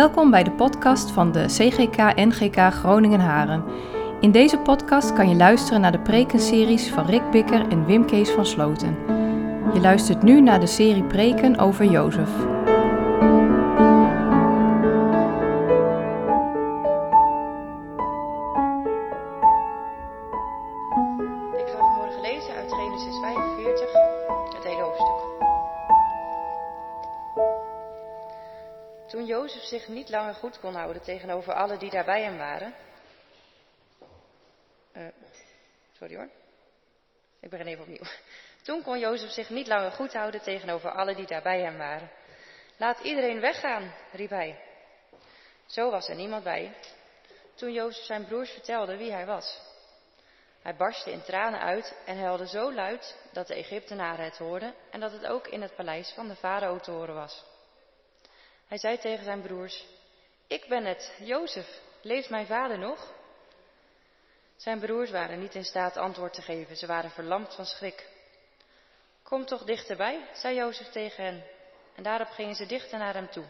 Welkom bij de podcast van de CGK-NGK Groningen-Haren. In deze podcast kan je luisteren naar de prekenseries van Rick Bikker en Wim Kees van Sloten. Je luistert nu naar de serie preken over Jozef. Goed kon houden tegenover allen die daar bij hem waren. Eh, sorry hoor. Ik begin even opnieuw. Toen kon Jozef zich niet langer goed houden tegenover allen die daar bij hem waren. Laat iedereen weggaan, riep hij. Zo was er niemand bij. Toen Jozef zijn broers vertelde wie hij was. Hij barstte in tranen uit en huilde zo luid dat de Egyptenaren het hoorden en dat het ook in het paleis van de farao te horen was. Hij zei tegen zijn broers, ik ben het, Jozef, leeft mijn vader nog? Zijn broers waren niet in staat antwoord te geven, ze waren verlamd van schrik. Kom toch dichterbij, zei Jozef tegen hen, en daarop gingen ze dichter naar hem toe.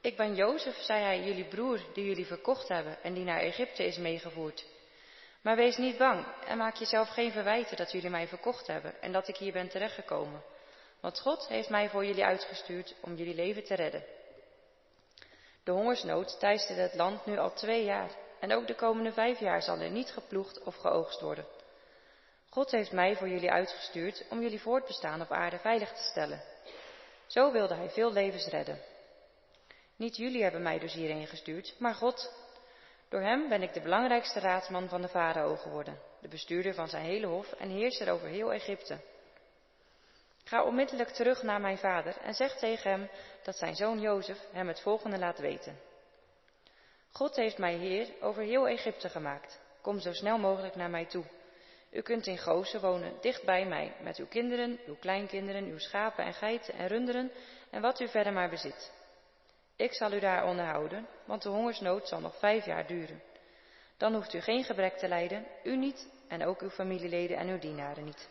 Ik ben Jozef, zei hij, jullie broer die jullie verkocht hebben en die naar Egypte is meegevoerd. Maar wees niet bang en maak jezelf geen verwijten dat jullie mij verkocht hebben en dat ik hier ben terechtgekomen. Want God heeft mij voor jullie uitgestuurd om jullie leven te redden. De hongersnood teistert het land nu al twee jaar en ook de komende vijf jaar zal er niet geploegd of geoogst worden. God heeft mij voor jullie uitgestuurd om jullie voortbestaan op aarde veilig te stellen. Zo wilde hij veel levens redden. Niet jullie hebben mij dus hierheen gestuurd, maar God. Door hem ben ik de belangrijkste raadsman van de farao geworden, de bestuurder van zijn hele hof en heerser over heel Egypte. Ga onmiddellijk terug naar mijn vader en zeg tegen hem dat zijn zoon Jozef hem het volgende laat weten. God heeft mij heer over heel Egypte gemaakt. Kom zo snel mogelijk naar mij toe. U kunt in Gozen wonen, dicht bij mij, met uw kinderen, uw kleinkinderen, uw schapen en geiten en runderen en wat u verder maar bezit. Ik zal u daar onderhouden, want de hongersnood zal nog vijf jaar duren. Dan hoeft u geen gebrek te lijden, u niet en ook uw familieleden en uw dienaren niet.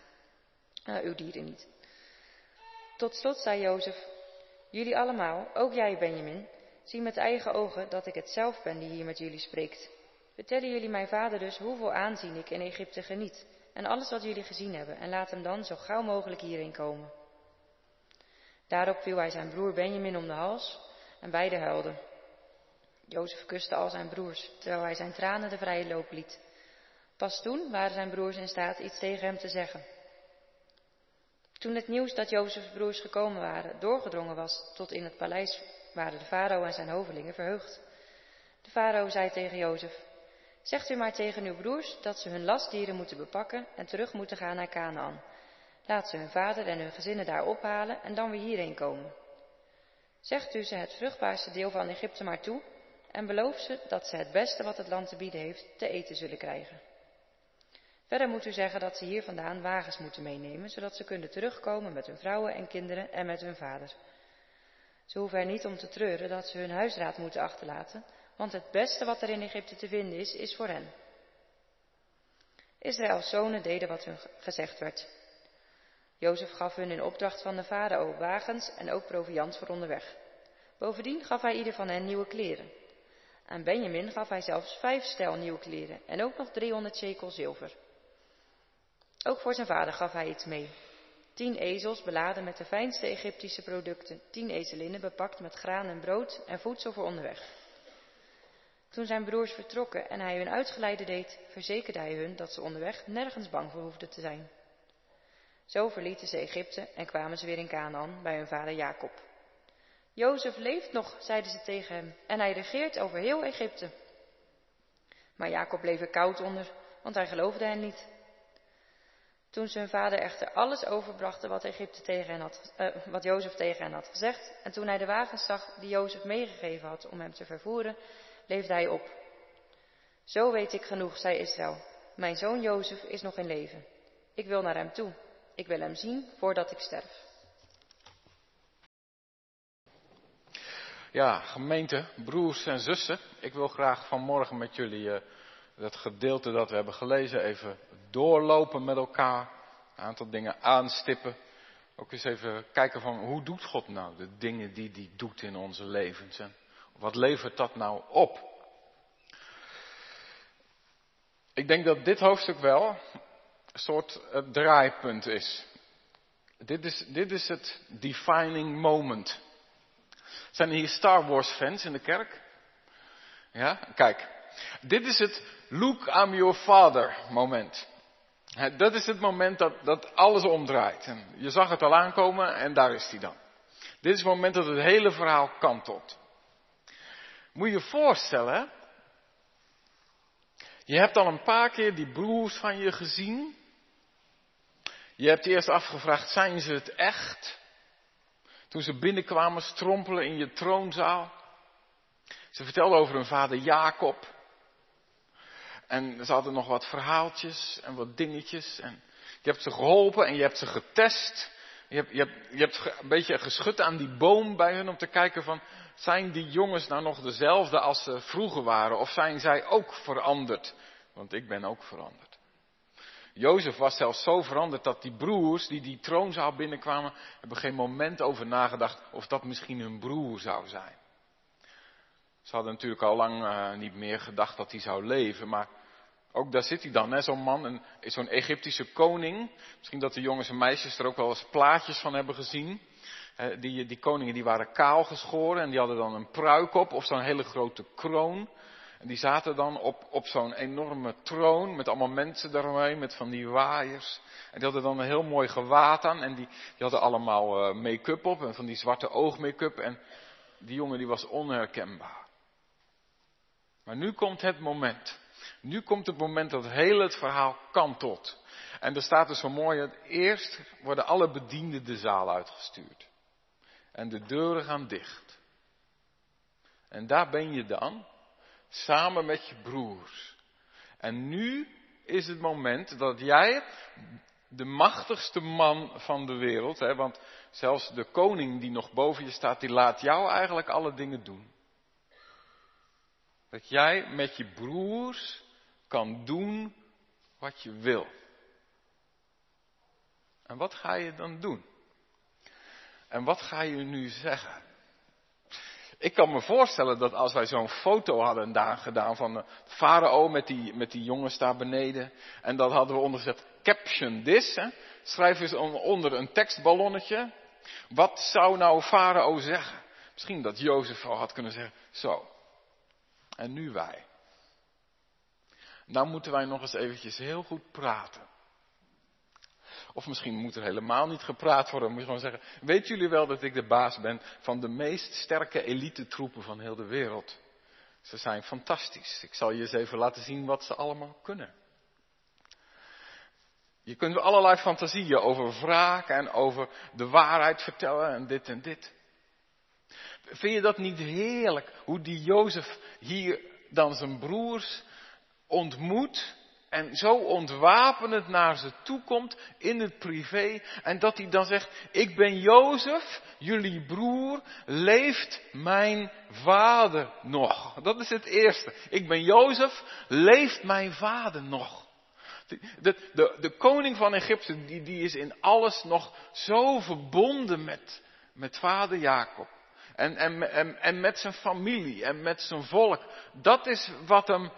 Uh, uw dieren niet. Tot slot zei Jozef, jullie allemaal, ook jij Benjamin, zien met eigen ogen dat ik het zelf ben die hier met jullie spreekt. Vertellen jullie mijn vader dus hoeveel aanzien ik in Egypte geniet en alles wat jullie gezien hebben en laat hem dan zo gauw mogelijk hierheen komen. Daarop viel hij zijn broer Benjamin om de hals en beiden huilden. Jozef kuste al zijn broers, terwijl hij zijn tranen de vrije loop liet. Pas toen waren zijn broers in staat iets tegen hem te zeggen. Toen het nieuws dat Jozefs broers gekomen waren doorgedrongen was tot in het paleis, waren de farao en zijn hovelingen verheugd. De farao zei tegen Jozef, zegt u maar tegen uw broers dat ze hun lastdieren moeten bepakken en terug moeten gaan naar Canaan. Laat ze hun vader en hun gezinnen daar ophalen en dan weer hierheen komen. Zegt u ze het vruchtbaarste deel van Egypte maar toe en beloof ze dat ze het beste wat het land te bieden heeft te eten zullen krijgen. Verder moet u zeggen dat ze hier vandaan wagens moeten meenemen, zodat ze kunnen terugkomen met hun vrouwen en kinderen en met hun vader. Ze hoeven er niet om te treuren dat ze hun huisraad moeten achterlaten, want het beste wat er in Egypte te vinden is, is voor hen. Israëls zonen deden wat hun gezegd werd. Jozef gaf hun in opdracht van de farao wagens en ook proviand voor onderweg. Bovendien gaf hij ieder van hen nieuwe kleren. Aan Benjamin gaf hij zelfs vijf stel nieuwe kleren en ook nog 300 shekel zilver. Ook voor zijn vader gaf hij iets mee. Tien ezels beladen met de fijnste Egyptische producten, tien ezelinnen bepakt met graan en brood en voedsel voor onderweg. Toen zijn broers vertrokken en hij hun uitgeleide deed, verzekerde hij hun dat ze onderweg nergens bang voor hoefden te zijn. Zo verlieten ze Egypte en kwamen ze weer in Canaan bij hun vader Jacob. Jozef leeft nog, zeiden ze tegen hem, en hij regeert over heel Egypte. Maar Jacob bleef er koud onder, want hij geloofde hen niet. Toen hun vader echter alles overbrachten wat, Egypte tegen hen had, uh, wat Jozef tegen hen had gezegd, en toen hij de wagens zag die Jozef meegegeven had om hem te vervoeren, leefde hij op. Zo weet ik genoeg, zei Israël. Mijn zoon Jozef is nog in leven. Ik wil naar hem toe. Ik wil hem zien voordat ik sterf. Ja, gemeente, broers en zussen. Ik wil graag vanmorgen met jullie uh, dat gedeelte dat we hebben gelezen even doorlopen met elkaar. Een aantal dingen aanstippen. Ook eens even kijken van hoe doet God nou de dingen die hij doet in onze levens. En Wat levert dat nou op? Ik denk dat dit hoofdstuk wel een soort uh, draaipunt is. Dit is, dit is het defining moment. Zijn er hier Star Wars fans in de kerk? Ja, kijk. Dit is het look I'm your father moment. Dat is het moment dat, dat alles omdraait. Je zag het al aankomen en daar is hij dan. Dit is het moment dat het hele verhaal kantelt. Moet je je voorstellen, je hebt al een paar keer die broers van je gezien. Je hebt eerst afgevraagd, zijn ze het echt? Toen ze binnenkwamen strompelen in je troonzaal. Ze vertelden over hun vader Jacob. En ze hadden nog wat verhaaltjes en wat dingetjes. En je hebt ze geholpen en je hebt ze getest. Je hebt, je hebt, een beetje geschud aan die boom bij hun om te kijken van, zijn die jongens nou nog dezelfde als ze vroeger waren? Of zijn zij ook veranderd? Want ik ben ook veranderd. Jozef was zelfs zo veranderd dat die broers die die troonzaal binnenkwamen, hebben geen moment over nagedacht of dat misschien hun broer zou zijn. Ze hadden natuurlijk al lang uh, niet meer gedacht dat hij zou leven, maar ook daar zit hij dan, zo'n man, zo'n Egyptische koning. Misschien dat de jongens en meisjes er ook wel eens plaatjes van hebben gezien. Die, die koningen die waren kaal geschoren en die hadden dan een pruik op of zo'n hele grote kroon. En die zaten dan op, op zo'n enorme troon met allemaal mensen daaromheen, met van die waaiers. En die hadden dan een heel mooi gewaad aan en die, die hadden allemaal uh, make-up op en van die zwarte oogmake-up. En die jongen die was onherkenbaar. Maar nu komt het moment. Nu komt het moment dat heel het verhaal kantelt. En er staat dus zo mooi, eerst worden alle bedienden de zaal uitgestuurd. En de deuren gaan dicht. En daar ben je dan, samen met je broers. En nu is het moment dat jij, de machtigste man van de wereld, hè, want zelfs de koning die nog boven je staat, die laat jou eigenlijk alle dingen doen. Dat jij met je broers kan doen wat je wil. En wat ga je dan doen? En wat ga je nu zeggen? Ik kan me voorstellen dat als wij zo'n foto hadden gedaan van de farao met die, met die jongens daar beneden. En dat hadden we onderzet caption this. Hè? Schrijf eens onder een tekstballonnetje. Wat zou nou farao zeggen? Misschien dat Jozef al had kunnen zeggen, zo. En nu wij. Nou moeten wij nog eens eventjes heel goed praten. Of misschien moet er helemaal niet gepraat worden. Moet gewoon zeggen, weet jullie wel dat ik de baas ben van de meest sterke elite troepen van heel de wereld? Ze zijn fantastisch. Ik zal je eens even laten zien wat ze allemaal kunnen. Je kunt allerlei fantasieën over wraak en over de waarheid vertellen en dit en dit. Vind je dat niet heerlijk hoe die Jozef hier dan zijn broers ontmoet en zo ontwapenend naar ze toe komt in het privé en dat hij dan zegt, ik ben Jozef, jullie broer, leeft mijn vader nog? Dat is het eerste. Ik ben Jozef, leeft mijn vader nog? De, de, de, koning van Egypte, die, die is in alles nog zo verbonden met, met vader Jacob. En, en, en, en met zijn familie en met zijn volk. Dat is wat hem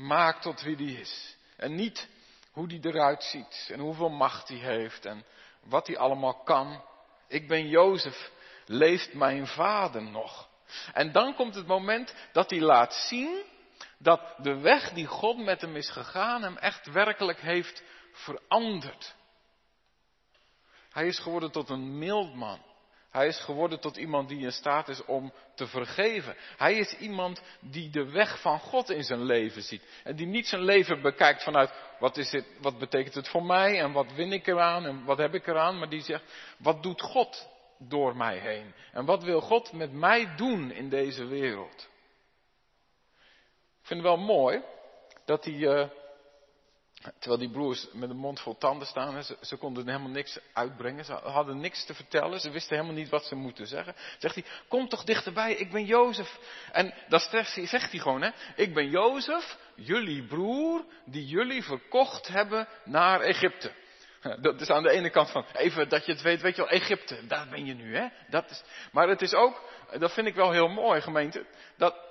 maakt tot wie hij is. En niet hoe hij eruit ziet en hoeveel macht hij heeft en wat hij allemaal kan. Ik ben Jozef, leeft mijn vader nog? En dan komt het moment dat hij laat zien dat de weg die God met hem is gegaan hem echt werkelijk heeft veranderd. Hij is geworden tot een mild man. Hij is geworden tot iemand die in staat is om te vergeven. Hij is iemand die de weg van God in zijn leven ziet. En die niet zijn leven bekijkt vanuit wat, is het, wat betekent het voor mij en wat win ik eraan en wat heb ik eraan. Maar die zegt, wat doet God door mij heen? En wat wil God met mij doen in deze wereld? Ik vind het wel mooi dat hij, uh, Terwijl die broers met een mond vol tanden staan, ze, ze, konden helemaal niks uitbrengen. Ze hadden niks te vertellen. Ze wisten helemaal niet wat ze moeten zeggen. Zegt hij, kom toch dichterbij, ik ben Jozef. En hij, zegt hij gewoon, hè, ik ben Jozef, jullie broer, die jullie verkocht hebben naar Egypte. Dat is aan de ene kant van, even dat je het weet, weet je wel, Egypte, daar ben je nu, hè? Dat is, maar het is ook, dat vind ik wel heel mooi, gemeente, dat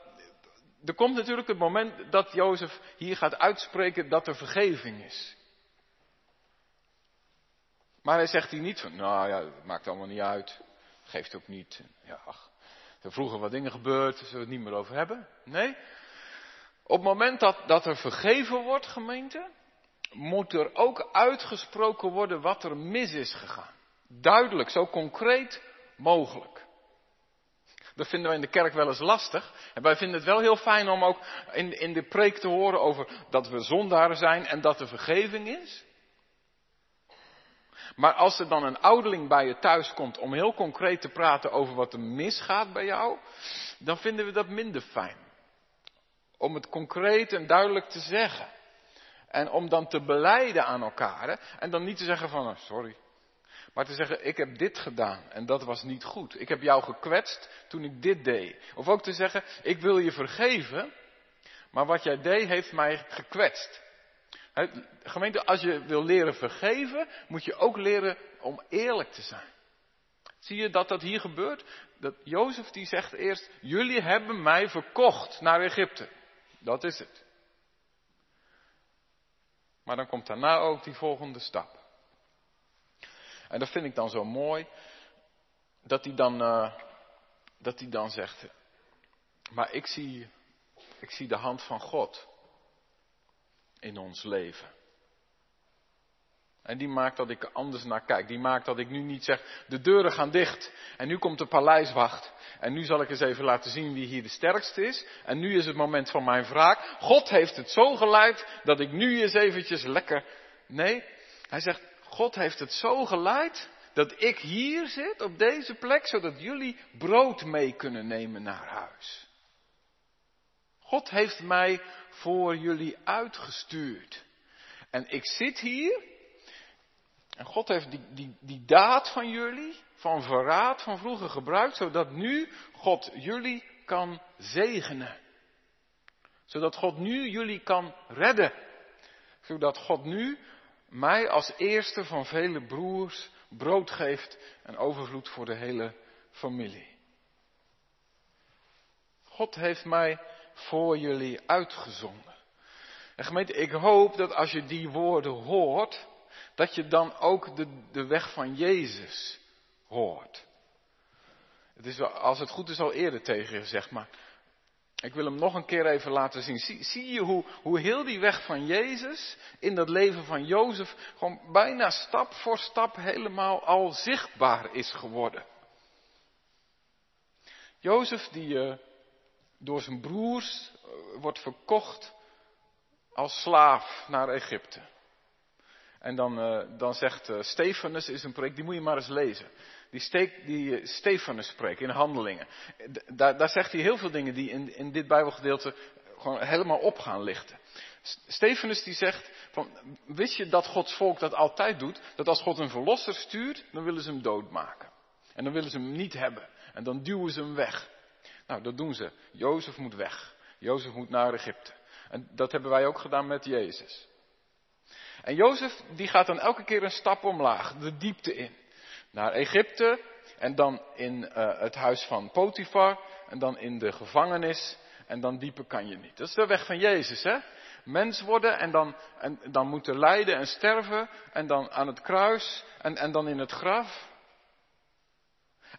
er komt natuurlijk het moment dat Jozef hier gaat uitspreken dat er vergeving is. Maar hij zegt hier niet van, nou ja, maakt allemaal niet uit, geeft ook niet. Ja, ach, er vroeger wat dingen gebeurd, zullen we het niet meer over hebben. Nee, op het moment dat, dat er vergeven wordt, gemeente, moet er ook uitgesproken worden wat er mis is gegaan. Duidelijk, zo concreet mogelijk. Dat vinden we in de kerk wel eens lastig. En wij vinden het wel heel fijn om ook in, in de preek te horen over dat we zondaren zijn en dat er vergeving is. Maar als er dan een ouderling bij je thuis komt om heel concreet te praten over wat er misgaat bij jou, dan vinden we dat minder fijn. Om het concreet en duidelijk te zeggen. En om dan te beleiden aan elkaar. En dan niet te zeggen van, oh, sorry. Maar te zeggen, ik heb dit gedaan en dat was niet goed. Ik heb jou gekwetst toen ik dit deed. Of ook te zeggen, ik wil je vergeven, maar wat jij deed heeft mij gekwetst. Gemeente, als je wil leren vergeven, moet je ook leren om eerlijk te zijn. Zie je dat dat hier gebeurt? Dat Jozef die zegt eerst, jullie hebben mij verkocht naar Egypte. Dat is het. Maar dan komt daarna ook die volgende stap. En dat vind ik dan zo mooi, dat hij dan, uh, dat hij dan zegt, maar ik zie, ik zie de hand van God in ons leven. En die maakt dat ik anders naar kijk. Die maakt dat ik nu niet zeg, de deuren gaan dicht. En nu komt de paleiswacht. En nu zal ik eens even laten zien wie hier de sterkste is. En nu is het moment van mijn wraak. God heeft het zo geleid dat ik nu eens eventjes lekker. Nee, hij zegt, God heeft het zo geleid dat ik hier zit op deze plek, zodat jullie brood mee kunnen nemen naar huis. God heeft mij voor jullie uitgestuurd. En ik zit hier. En God heeft die, die, die daad van jullie, van verraad van vroeger gebruikt, zodat nu God jullie kan zegenen. Zodat God nu jullie kan redden. Zodat God nu mij als eerste van vele broers brood geeft en overvloed voor de hele familie. God heeft mij voor jullie uitgezonden. En gemeente, ik hoop dat als je die woorden hoort, dat je dan ook de, de weg van Jezus hoort. Het is, als het goed is al eerder tegen je gezegd, maar ik wil hem nog een keer even laten zien. Zie, je hoe, hoe heel die weg van Jezus in dat leven van Jozef gewoon bijna stap voor stap helemaal al zichtbaar is geworden. Jozef die uh, door zijn broers uh, wordt verkocht als slaaf naar Egypte. En dan, uh, dan zegt Stefanus, is een preek, die moet je maar eens lezen die, steek, die eh, Stefanus spreekt in handelingen. Daar, daar zegt hij heel veel dingen die in, in dit Bijbelgedeelte gewoon helemaal op gaan lichten. Stefanus die zegt van, wist je dat Gods volk dat altijd doet? Dat als God een verlosser stuurt, dan willen ze hem doodmaken. En dan willen ze hem niet hebben. En dan duwen ze hem weg. Nou, dat doen ze. Jozef moet weg. Jozef moet naar Egypte. En dat hebben wij ook gedaan met Jezus. En Jozef die gaat dan elke keer een stap omlaag, de diepte in naar Egypte en dan in uh, het huis van Potifar en dan in de gevangenis en dan dieper kan je niet. Dat is de weg van Jezus, hè? Mens worden en dan, en dan moeten lijden en sterven en dan aan het kruis en, en dan in het graf.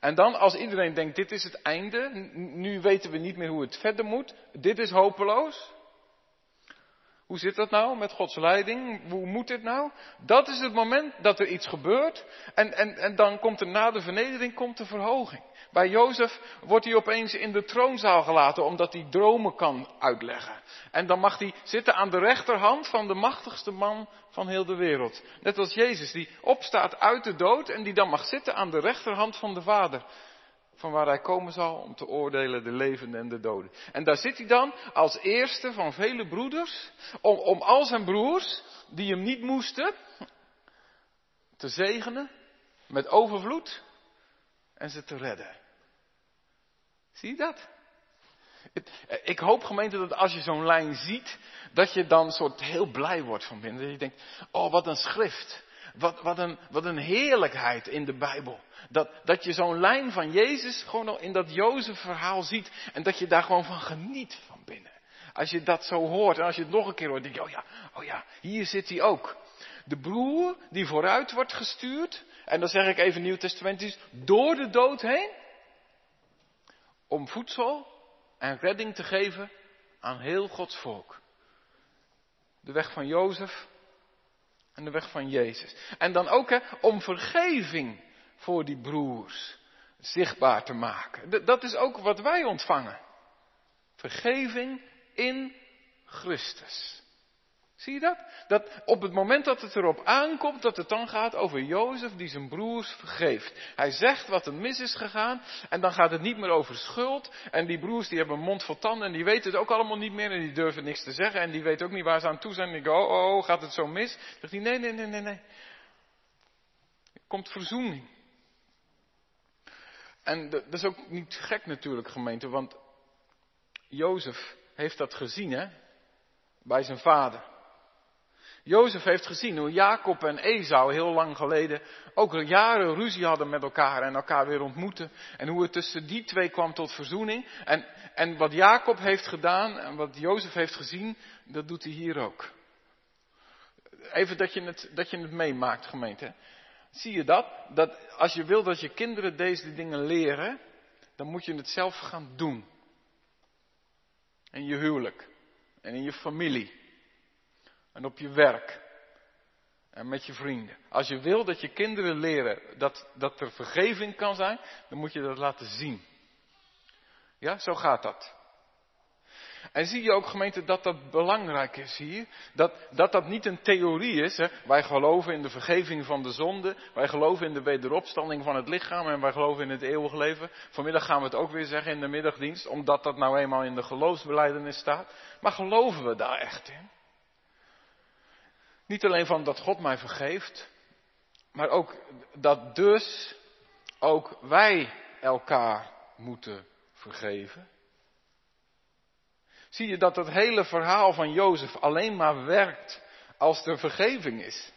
En dan als iedereen denkt dit is het einde, nu weten we niet meer hoe het verder moet, dit is hopeloos. Hoe zit dat nou met Gods leiding? Hoe moet dit nou? Dat is het moment dat er iets gebeurt. En, en, en dan komt er na de vernedering komt de verhoging. Bij Jozef wordt hij opeens in de troonzaal gelaten omdat hij dromen kan uitleggen. En dan mag hij zitten aan de rechterhand van de machtigste man van heel de wereld. Net als Jezus die opstaat uit de dood en die dan mag zitten aan de rechterhand van de Vader van waar hij komen zal om te oordelen de levenden en de doden. En daar zit hij dan als eerste van vele broeders, om, om al zijn broers, die hem niet moesten, te zegenen met overvloed en ze te redden. Zie je dat? Ik hoop gemeente dat als je zo'n lijn ziet, dat je dan soort heel blij wordt van binnen. Dat je denkt, oh wat een schrift. Wat, wat, een, wat een heerlijkheid in de Bijbel. Dat, dat je zo'n lijn van Jezus gewoon al in dat Jozef verhaal ziet. En dat je daar gewoon van geniet van binnen. Als je dat zo hoort en als je het nog een keer hoort, denk je, oh ja, oh ja, hier zit hij ook. De broer die vooruit wordt gestuurd, en dan zeg ik even Nieuw Testamentisch, door de dood heen, om voedsel en redding te geven aan heel Gods volk. De weg van Jozef en de weg van Jezus. En dan ook hè, om vergeving voor die broers zichtbaar te maken. Dat is ook wat wij ontvangen. Vergeving in Christus. Zie je dat? Dat op het moment dat het erop aankomt, dat het dan gaat over Jozef die zijn broers vergeeft. Hij zegt wat er mis is gegaan en dan gaat het niet meer over schuld. En die broers die hebben een mond vol tanden en die weten het ook allemaal niet meer en die durven niks te zeggen en die weten ook niet waar ze aan toe zijn. En oh, oh, oh, gaat het zo mis? Dan zegt hij, nee, nee, nee, nee, nee. Er komt verzoening. En dat is ook niet gek natuurlijk gemeente, want Jozef heeft dat gezien hè, bij zijn vader. Jozef heeft gezien hoe Jacob en Esau heel lang geleden ook jaren ruzie hadden met elkaar en elkaar weer ontmoeten. En hoe het tussen die twee kwam tot verzoening. En, en wat Jacob heeft gedaan en wat Jozef heeft gezien, dat doet hij hier ook. Even dat je het, dat je het meemaakt, gemeente. Zie je dat? Dat als je wil dat je kinderen deze dingen leren, dan moet je het zelf gaan doen. In je huwelijk. En in je familie. En op je werk. En met je vrienden. Als je wil dat je kinderen leren dat, dat er vergeving kan zijn, dan moet je dat laten zien. Ja, zo gaat dat. En zie je ook gemeente dat dat belangrijk is hier? Dat dat, dat niet een theorie is. Hè? Wij geloven in de vergeving van de zonde. Wij geloven in de wederopstanding van het lichaam. En wij geloven in het eeuwige leven. Vanmiddag gaan we het ook weer zeggen in de middagdienst. Omdat dat nou eenmaal in de geloofsbeleidenis staat. Maar geloven we daar echt in? Niet alleen van dat God mij vergeeft. Maar ook dat dus ook wij elkaar moeten vergeven. Zie je dat het hele verhaal van Jozef alleen maar werkt als er vergeving is.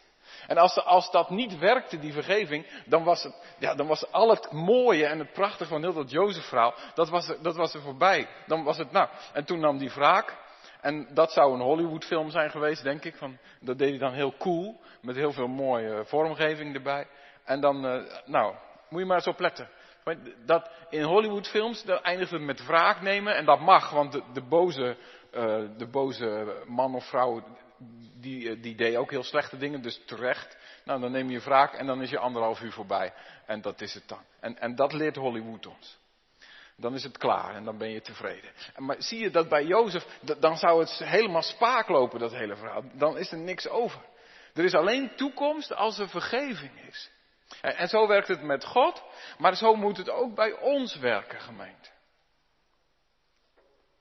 En als, de, als dat niet werkte, die vergeving, dan was, het, ja, dan was al het mooie en het prachtige van heel dat Jozef-verhaal, dat was, dat was er voorbij. Dan was het, nou, en toen nam die wraak. En dat zou een Hollywood-film zijn geweest, denk ik. Van, dat deed hij dan heel cool, met heel veel mooie vormgeving erbij. En dan, uh, nou, moet je maar eens opletten. Dat in Hollywoodfilms, eindigt het met wraak nemen en dat mag, want de, de boze, uh, de boze man of vrouw, die, eh, die deed ook heel slechte dingen, dus terecht. Nou, dan neem je wraak en dan is je anderhalf uur voorbij. En dat is het dan. En, en dat leert Hollywood ons. Dan is het klaar en dan ben je tevreden. Maar zie je dat bij Jozef, dan zou het helemaal spaak lopen, dat hele verhaal. Dan is er niks over. Er is alleen toekomst als er vergeving is. En zo werkt het met God, maar zo moet het ook bij ons werken, gemeente.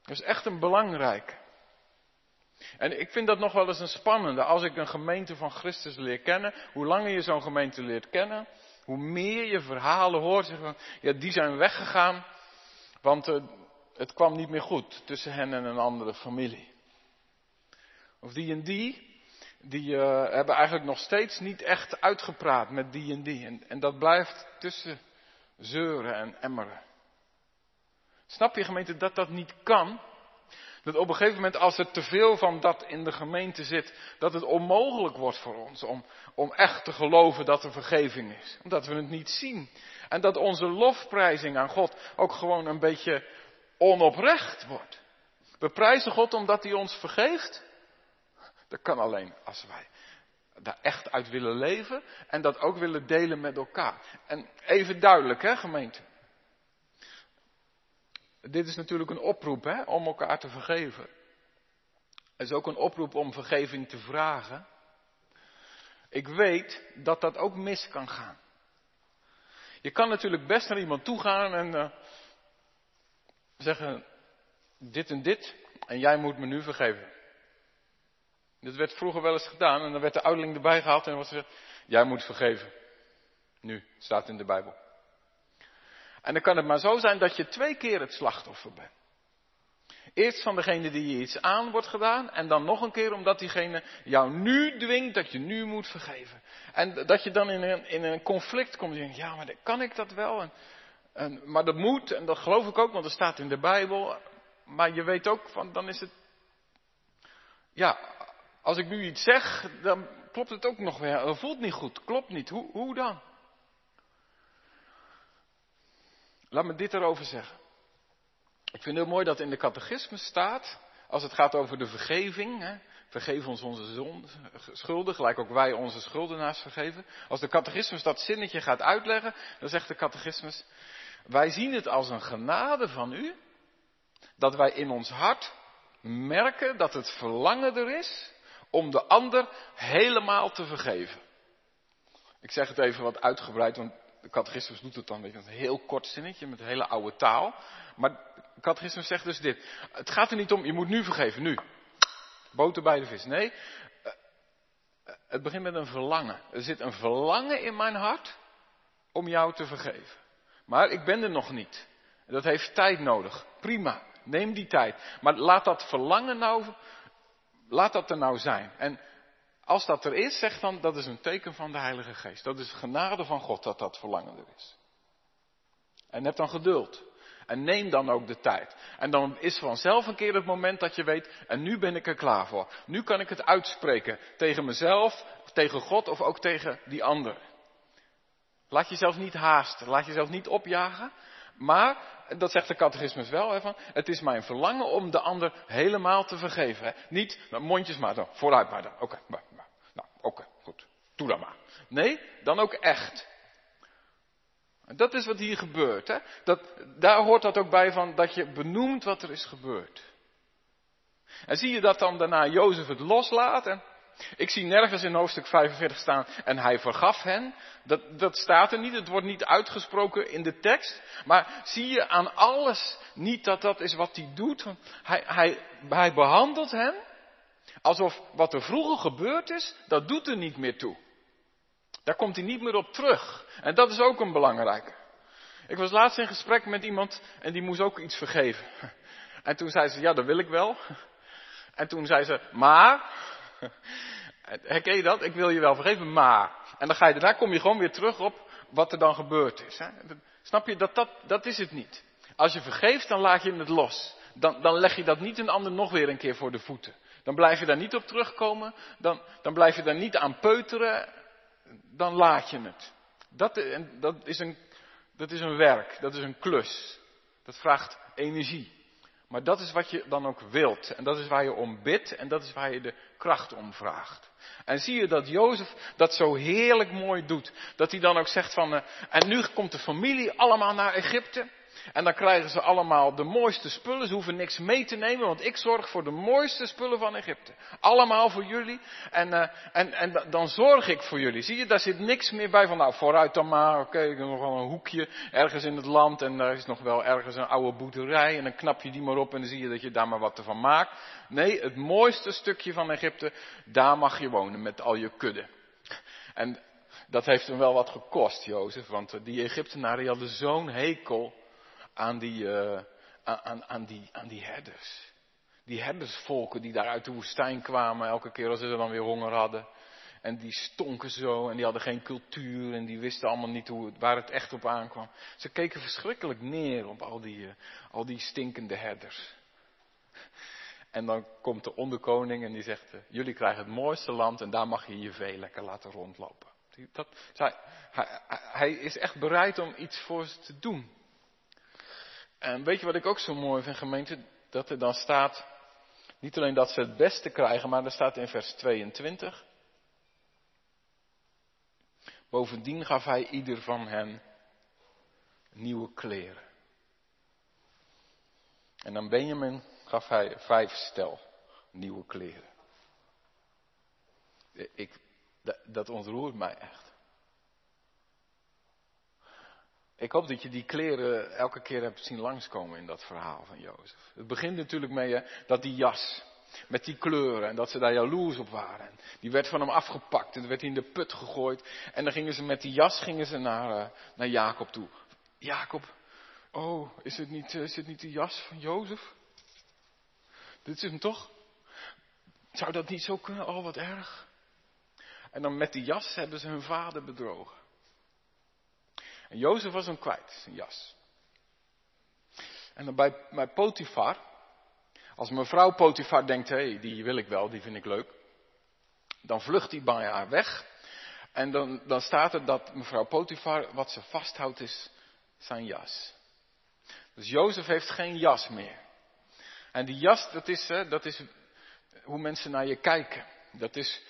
Dat is echt een belangrijke. En ik vind dat nog wel eens een spannende. Als ik een gemeente van Christus leer kennen, hoe langer je zo'n gemeente leert kennen, hoe meer je verhalen hoort. Zeggen, ja, die zijn weggegaan, want uh, het kwam niet meer goed tussen hen en een andere familie. Of die en die, die uh, hebben eigenlijk nog steeds niet echt uitgepraat met die en die. En dat blijft tussen zeuren en emmeren. Snap je gemeente dat dat niet kan? Dat op een gegeven moment als er te veel van dat in de gemeente zit, dat het onmogelijk wordt voor ons om, om echt te geloven dat er vergeving is. Omdat we het niet zien. En dat onze lofprijzing aan God ook gewoon een beetje onoprecht wordt. We prijzen God omdat hij ons vergeeft. Dat kan alleen als wij daar echt uit willen leven en dat ook willen delen met elkaar. En even duidelijk, hè, gemeente. Dit is natuurlijk een oproep hè, om elkaar te vergeven. Het is ook een oproep om vergeving te vragen. Ik weet dat dat ook mis kan gaan. Je kan natuurlijk best naar iemand toe gaan en uh, zeggen: dit en dit, en jij moet me nu vergeven. Dat werd vroeger wel eens gedaan en dan werd de ouderling erbij gehaald en was er, jij moet vergeven. Nu, staat in de Bijbel. En dan kan het maar zo zijn dat je twee keer het slachtoffer bent. Eerst van degene die je iets aan wordt gedaan en dan nog een keer omdat diegene jou nu dwingt dat je nu moet vergeven. En dat je dan in een, in een conflict komt en denkt, ja maar kan ik dat wel? En, en, maar dat moet en dat geloof ik ook, want het staat in de Bijbel. Maar je weet ook van, dan is het, ja, als ik nu iets zeg, dan klopt het ook nog weer. Het voelt niet goed, klopt niet. Hoe, hoe dan? Laat me dit erover zeggen. Ik vind het heel mooi dat in de catechisme staat, als het gaat over de vergeving, hè, vergeef ons onze schulden, gelijk ook wij onze schuldenaars vergeven. Als de catechismus dat zinnetje gaat uitleggen, dan zegt de catechismus, wij zien het als een genade van u, dat wij in ons hart merken dat het verlangen er is om de ander helemaal te vergeven. Ik zeg het even wat uitgebreid, want de catechismus doet het dan, weet je, een heel kort zinnetje met hele oude taal. Maar de catechismus zegt dus dit. Het gaat er niet om, je moet nu vergeven, nu. Boter bij de vis. Nee, eh, het begint met een verlangen. Er zit een verlangen in mijn hart om jou te vergeven. Maar ik ben er nog niet. Dat heeft tijd nodig. Prima, neem die tijd. Maar laat dat verlangen nou, laat dat er nou zijn. En als dat er is, zeg dan, dat is een teken van de Heilige Geest. Dat is genade van God dat dat verlangen er is. En heb dan geduld. En neem dan ook de tijd. En dan is vanzelf een keer het moment dat je weet, en nu ben ik er klaar voor. Nu kan ik het uitspreken tegen mezelf, tegen God of ook tegen die ander. Laat jezelf niet haasten, laat jezelf niet opjagen. Maar, dat zegt de catechismus wel, het is mijn verlangen om de ander helemaal te vergeven. Niet, nou, mondjes maar dan, vooruit maar dan. Oké, okay, oké, goed. Doe dan maar. Nee, dan ook echt. Dat is wat hier gebeurt. Hè? Dat, daar hoort dat ook bij van dat je benoemt wat er is gebeurd. En zie je dat dan daarna Jozef het loslaat? Ik zie nergens in hoofdstuk 45 staan en hij vergaf hen. Dat, dat staat er niet, het wordt niet uitgesproken in de tekst. Maar zie je aan alles niet dat dat is wat hij doet? Hij, hij, hij behandelt hen alsof wat er vroeger gebeurd is, dat doet er niet meer toe. Daar komt hij niet meer op terug. En dat is ook een belangrijke. Ik was laatst in gesprek met iemand en die moest ook iets vergeven. En toen zei ze, ja, dat wil ik wel. En toen zei ze, maar, herken je dat? Ik wil je wel vergeven, maar. En dan ga je, daarna kom je gewoon weer terug op wat er dan gebeurd is. Hè? Snap je, dat, dat, dat is het niet. Als je vergeeft, dan laat je het los. Dan, dan leg je dat niet een ander nog weer een keer voor de voeten. Dan blijf je daar niet op terugkomen. Dan, dan blijf je daar niet aan peuteren dan laat je het. Dat, dat, is een, dat is een werk, dat is een klus. Dat vraagt energie. Maar dat is wat je dan ook wilt. En dat is waar je om bidt en dat is waar je de kracht om vraagt. En zie je dat Jozef dat zo heerlijk mooi doet. Dat hij dan ook zegt van, uh, en nu komt de familie allemaal naar Egypte. En dan krijgen ze allemaal de mooiste spullen. Ze hoeven niks mee te nemen, want ik zorg voor de mooiste spullen van Egypte. Allemaal voor jullie. En, uh, en, en dan zorg ik voor jullie. Zie je, daar zit niks meer bij van, nou vooruit dan maar. Oké, okay, nog wel een hoekje ergens in het land. En daar is nog wel ergens een oude boerderij. En dan knap je die maar op en dan zie je dat je daar maar wat van maakt. Nee, het mooiste stukje van Egypte, daar mag je wonen met al je kudde. En dat heeft hem wel wat gekost, Jozef. Want die Egyptenaren hadden zo'n hekel aan die, uh, aan, aan, die, aan die herders. Die herdersvolken die daar uit de woestijn kwamen elke keer als ze dan weer honger hadden. En die stonken zo en die hadden geen cultuur en die wisten allemaal niet hoe, waar het echt op aankwam. Ze keken verschrikkelijk neer op al die, uh, al die stinkende herders. En dan komt de onderkoning en die zegt, uh, jullie krijgen het mooiste land en daar mag je je vee lekker laten rondlopen. Dat, hij, hij is echt bereid om iets voor ze te doen. En weet je wat ik ook zo mooi vind, gemeente? Dat er dan staat, niet alleen dat ze het beste krijgen, maar er staat in vers 22. Bovendien gaf hij ieder van hen nieuwe kleren. En aan Benjamin gaf hij vijf stel nieuwe kleren. Ik, dat ontroert mij echt. Ik hoop dat je die kleren elke keer hebt zien langskomen in dat verhaal van Jozef. Het begint natuurlijk mee dat die jas, met die kleuren en dat ze daar jaloers op waren. Die werd van hem afgepakt en werd in de put gegooid. En dan gingen ze met die jas gingen ze naar, uh, naar Jacob toe. Jacob, oh, is het, niet, is het niet de jas van Jozef? Dit is hem toch? Zou dat niet zo kunnen? Oh, wat erg. En dan met die jas hebben ze hun vader bedrogen. En Jozef was hem kwijt, zijn jas. En dan bij, bij Potifar, als mevrouw Potifar denkt, hé, hey, die wil ik wel, die vind ik leuk. Dan vlucht hij bij haar weg. En dan, dan staat er dat mevrouw Potifar, wat ze vasthoudt is zijn jas. Dus Jozef heeft geen jas meer. En die jas, dat is, dat is hoe mensen naar je kijken. Dat is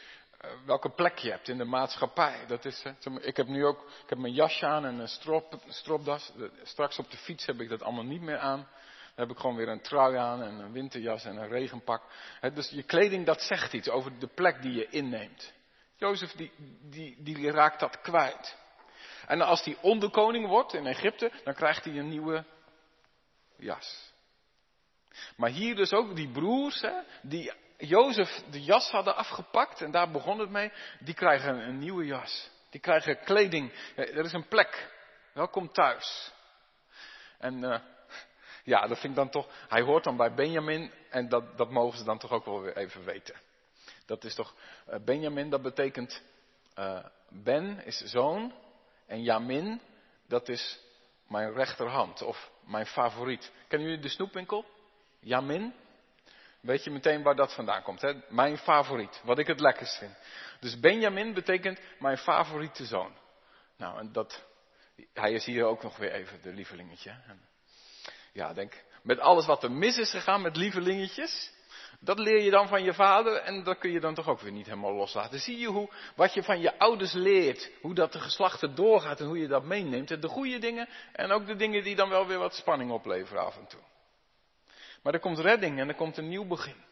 welke plek je hebt in de maatschappij. Dat is, ik heb nu ook, ik heb mijn jasje aan en een strop, stropdas. Straks op de fiets heb ik dat allemaal niet meer aan. Dan heb ik gewoon weer een trui aan en een winterjas en een regenpak. dus je kleding, dat zegt iets over de plek die je inneemt. Jozef, die, die, die raakt dat kwijt. En als hij onderkoning wordt in Egypte, dan krijgt hij een nieuwe jas. Maar hier dus ook die broers, hè, die Jozef de jas hadden afgepakt, en daar begon het mee, die krijgen een nieuwe jas. Die krijgen kleding. Er is een plek. Welkom thuis. En uh, ja, dat vind ik dan toch. Hij hoort dan bij Benjamin en dat, dat mogen ze dan toch ook wel weer even weten. Dat is toch. Uh, Benjamin, dat betekent. Uh, ben is zoon. En Jamin, dat is mijn rechterhand of mijn favoriet. Kennen jullie de snoepwinkel? Jamin? Weet je meteen waar dat vandaan komt, hè? Mijn favoriet, wat ik het lekkerst vind. Dus Benjamin betekent mijn favoriete zoon. Nou, en dat, hij is hier ook nog weer even de lievelingetje. En ja, denk, met alles wat er mis is gegaan met lievelingetjes, dat leer je dan van je vader en dat kun je dan toch ook weer niet helemaal loslaten. Zie je hoe, wat je van je ouders leert, hoe dat de geslachten doorgaat en hoe je dat meeneemt. De goede dingen en ook de dingen die dan wel weer wat spanning opleveren af en toe. Maar er komt redding en er komt een nieuw begin.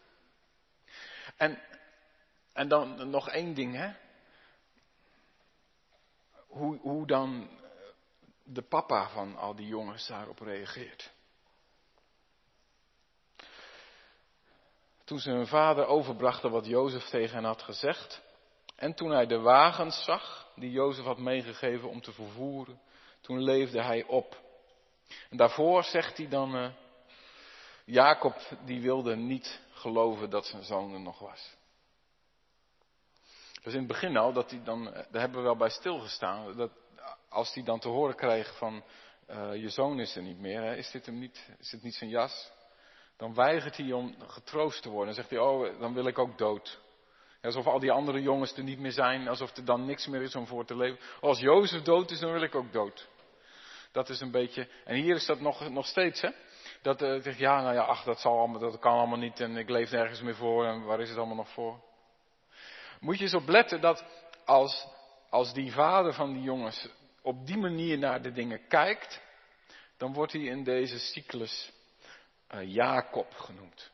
En, en dan nog één ding, hè. Hoe, hoe dan de papa van al die jongens daarop reageert. Toen ze hun vader overbrachten wat Jozef tegen hen had gezegd. En toen hij de wagens zag die Jozef had meegegeven om te vervoeren. Toen leefde hij op. En daarvoor zegt hij dan, uh, Jacob die wilde niet geloven dat zijn zoon er nog was. Dus in het begin al, dat hij dan, daar hebben we wel bij stilgestaan, dat als hij dan te horen kreeg van uh, je zoon is er niet meer, hè, is dit hem niet, is niet zijn jas? Dan weigert hij om getroost te worden. Dan zegt hij, oh, dan wil ik ook dood. Alsof al die andere jongens er niet meer zijn, alsof er dan niks meer is om voor te leven. Als Jozef dood is, dan wil ik ook dood. Dat is een beetje, en hier is dat nog, nog steeds, hè. Dat uh, zegt, ja, nou ja, ach, dat, zal allemaal, dat kan allemaal niet en ik leef nergens meer voor en waar is het allemaal nog voor? Moet je eens op letten dat als, als die vader van die jongens op die manier naar de dingen kijkt, dan wordt hij in deze cyclus uh, Jacob genoemd.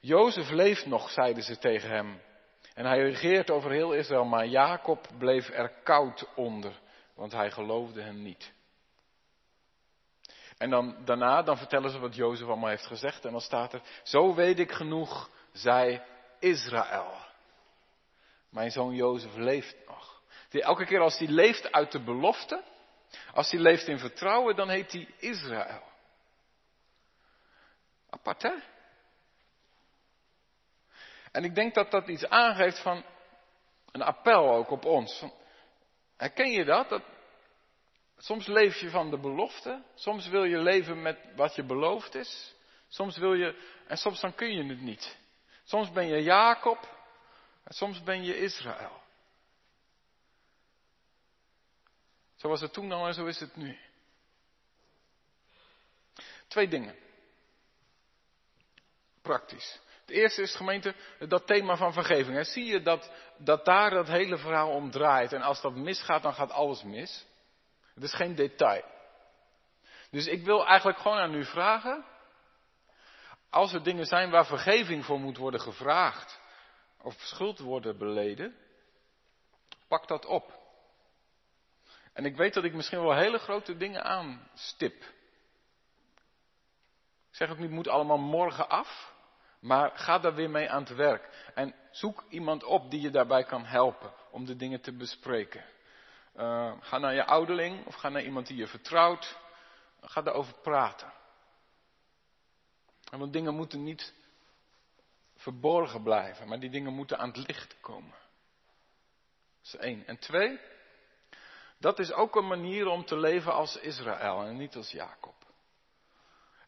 Jozef leeft nog, zeiden ze tegen hem. En hij regeert over heel Israël, maar Jacob bleef er koud onder, want hij geloofde hem niet. En dan, daarna, dan vertellen ze wat Jozef allemaal heeft gezegd. En dan staat er, zo weet ik genoeg, zei Israël. Mijn zoon Jozef leeft nog. Elke keer als hij leeft uit de belofte, als hij leeft in vertrouwen, dan heet hij Israël. Apart hè? En ik denk dat dat iets aangeeft van een appel ook op ons. Herken je dat? Soms leef je van de belofte, soms wil je leven met wat je beloofd is, soms wil je, en soms dan kun je het niet. Soms ben je Jacob, en soms ben je Israël. Zo was het toen al en zo is het nu. Twee dingen. Praktisch. Het eerste is gemeente, dat thema van vergeving. Zie je dat, dat daar dat hele verhaal om draait. En als dat misgaat, dan gaat alles mis. Het is geen detail. Dus ik wil eigenlijk gewoon aan u vragen. Als er dingen zijn waar vergeving voor moet worden gevraagd of schuld worden beleden, pak dat op. En ik weet dat ik misschien wel hele grote dingen aanstip. Ik zeg ook niet, moet allemaal morgen af. Maar ga daar weer mee aan het werk. En zoek iemand op die je daarbij kan helpen om de dingen te bespreken. Uh, ga naar je ouderling of ga naar iemand die je vertrouwt. Ga daarover praten. Want dingen moeten niet verborgen blijven, maar die dingen moeten aan het licht komen. Dat is één. En twee, dat is ook een manier om te leven als Israël en niet als Jacob.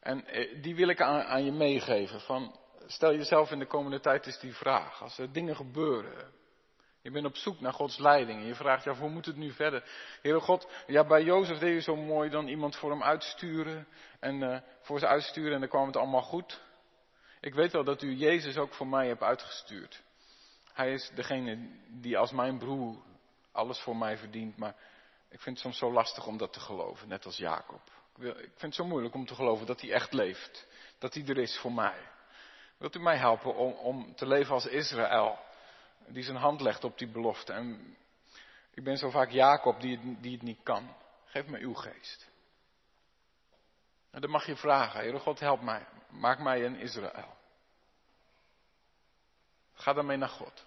En eh, die wil ik aan, aan je meegeven. Van, stel jezelf in de komende tijd is die vraag. Als er dingen gebeuren, je bent op zoek naar Gods leiding. En je vraagt je af, hoe moet het nu verder? Heere God, ja, bij Jozef deed je zo mooi dan iemand voor hem uitsturen. En uh, voor ze uitsturen en dan kwam het allemaal goed. Ik weet wel dat u Jezus ook voor mij hebt uitgestuurd. Hij is degene die als mijn broer alles voor mij verdient. Maar ik vind het soms zo lastig om dat te geloven, net als Jacob. Ik vind het zo moeilijk om te geloven dat hij echt leeft. Dat hij er is voor mij. Wilt u mij helpen om, om te leven als Israël? Die zijn hand legt op die belofte. En ik ben zo vaak Jacob die het, die het niet kan. Geef me uw geest. En dan mag je vragen, Heere God, help mij. Maak mij een Israël. Ga daarmee naar God.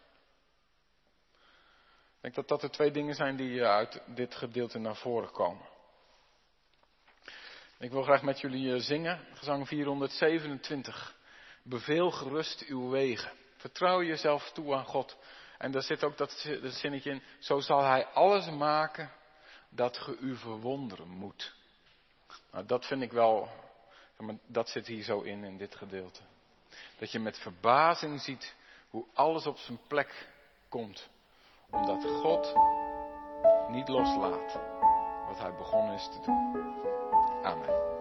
Ik denk dat dat de twee dingen zijn die uit dit gedeelte naar voren komen. Ik wil graag met jullie eh, zingen, gezang 427. Beveel gerust uw wegen. Vertrouw jezelf toe aan God. En daar zit ook dat, zinnetje in. Zo zal Hij alles maken dat ge u verwonderen moet. Nou, dat vind ik wel, dat zit hier zo in, in dit gedeelte. Dat je met verbazing ziet hoe alles op zijn plek komt. Omdat God niet loslaat wat Hij begonnen is te doen. Amen.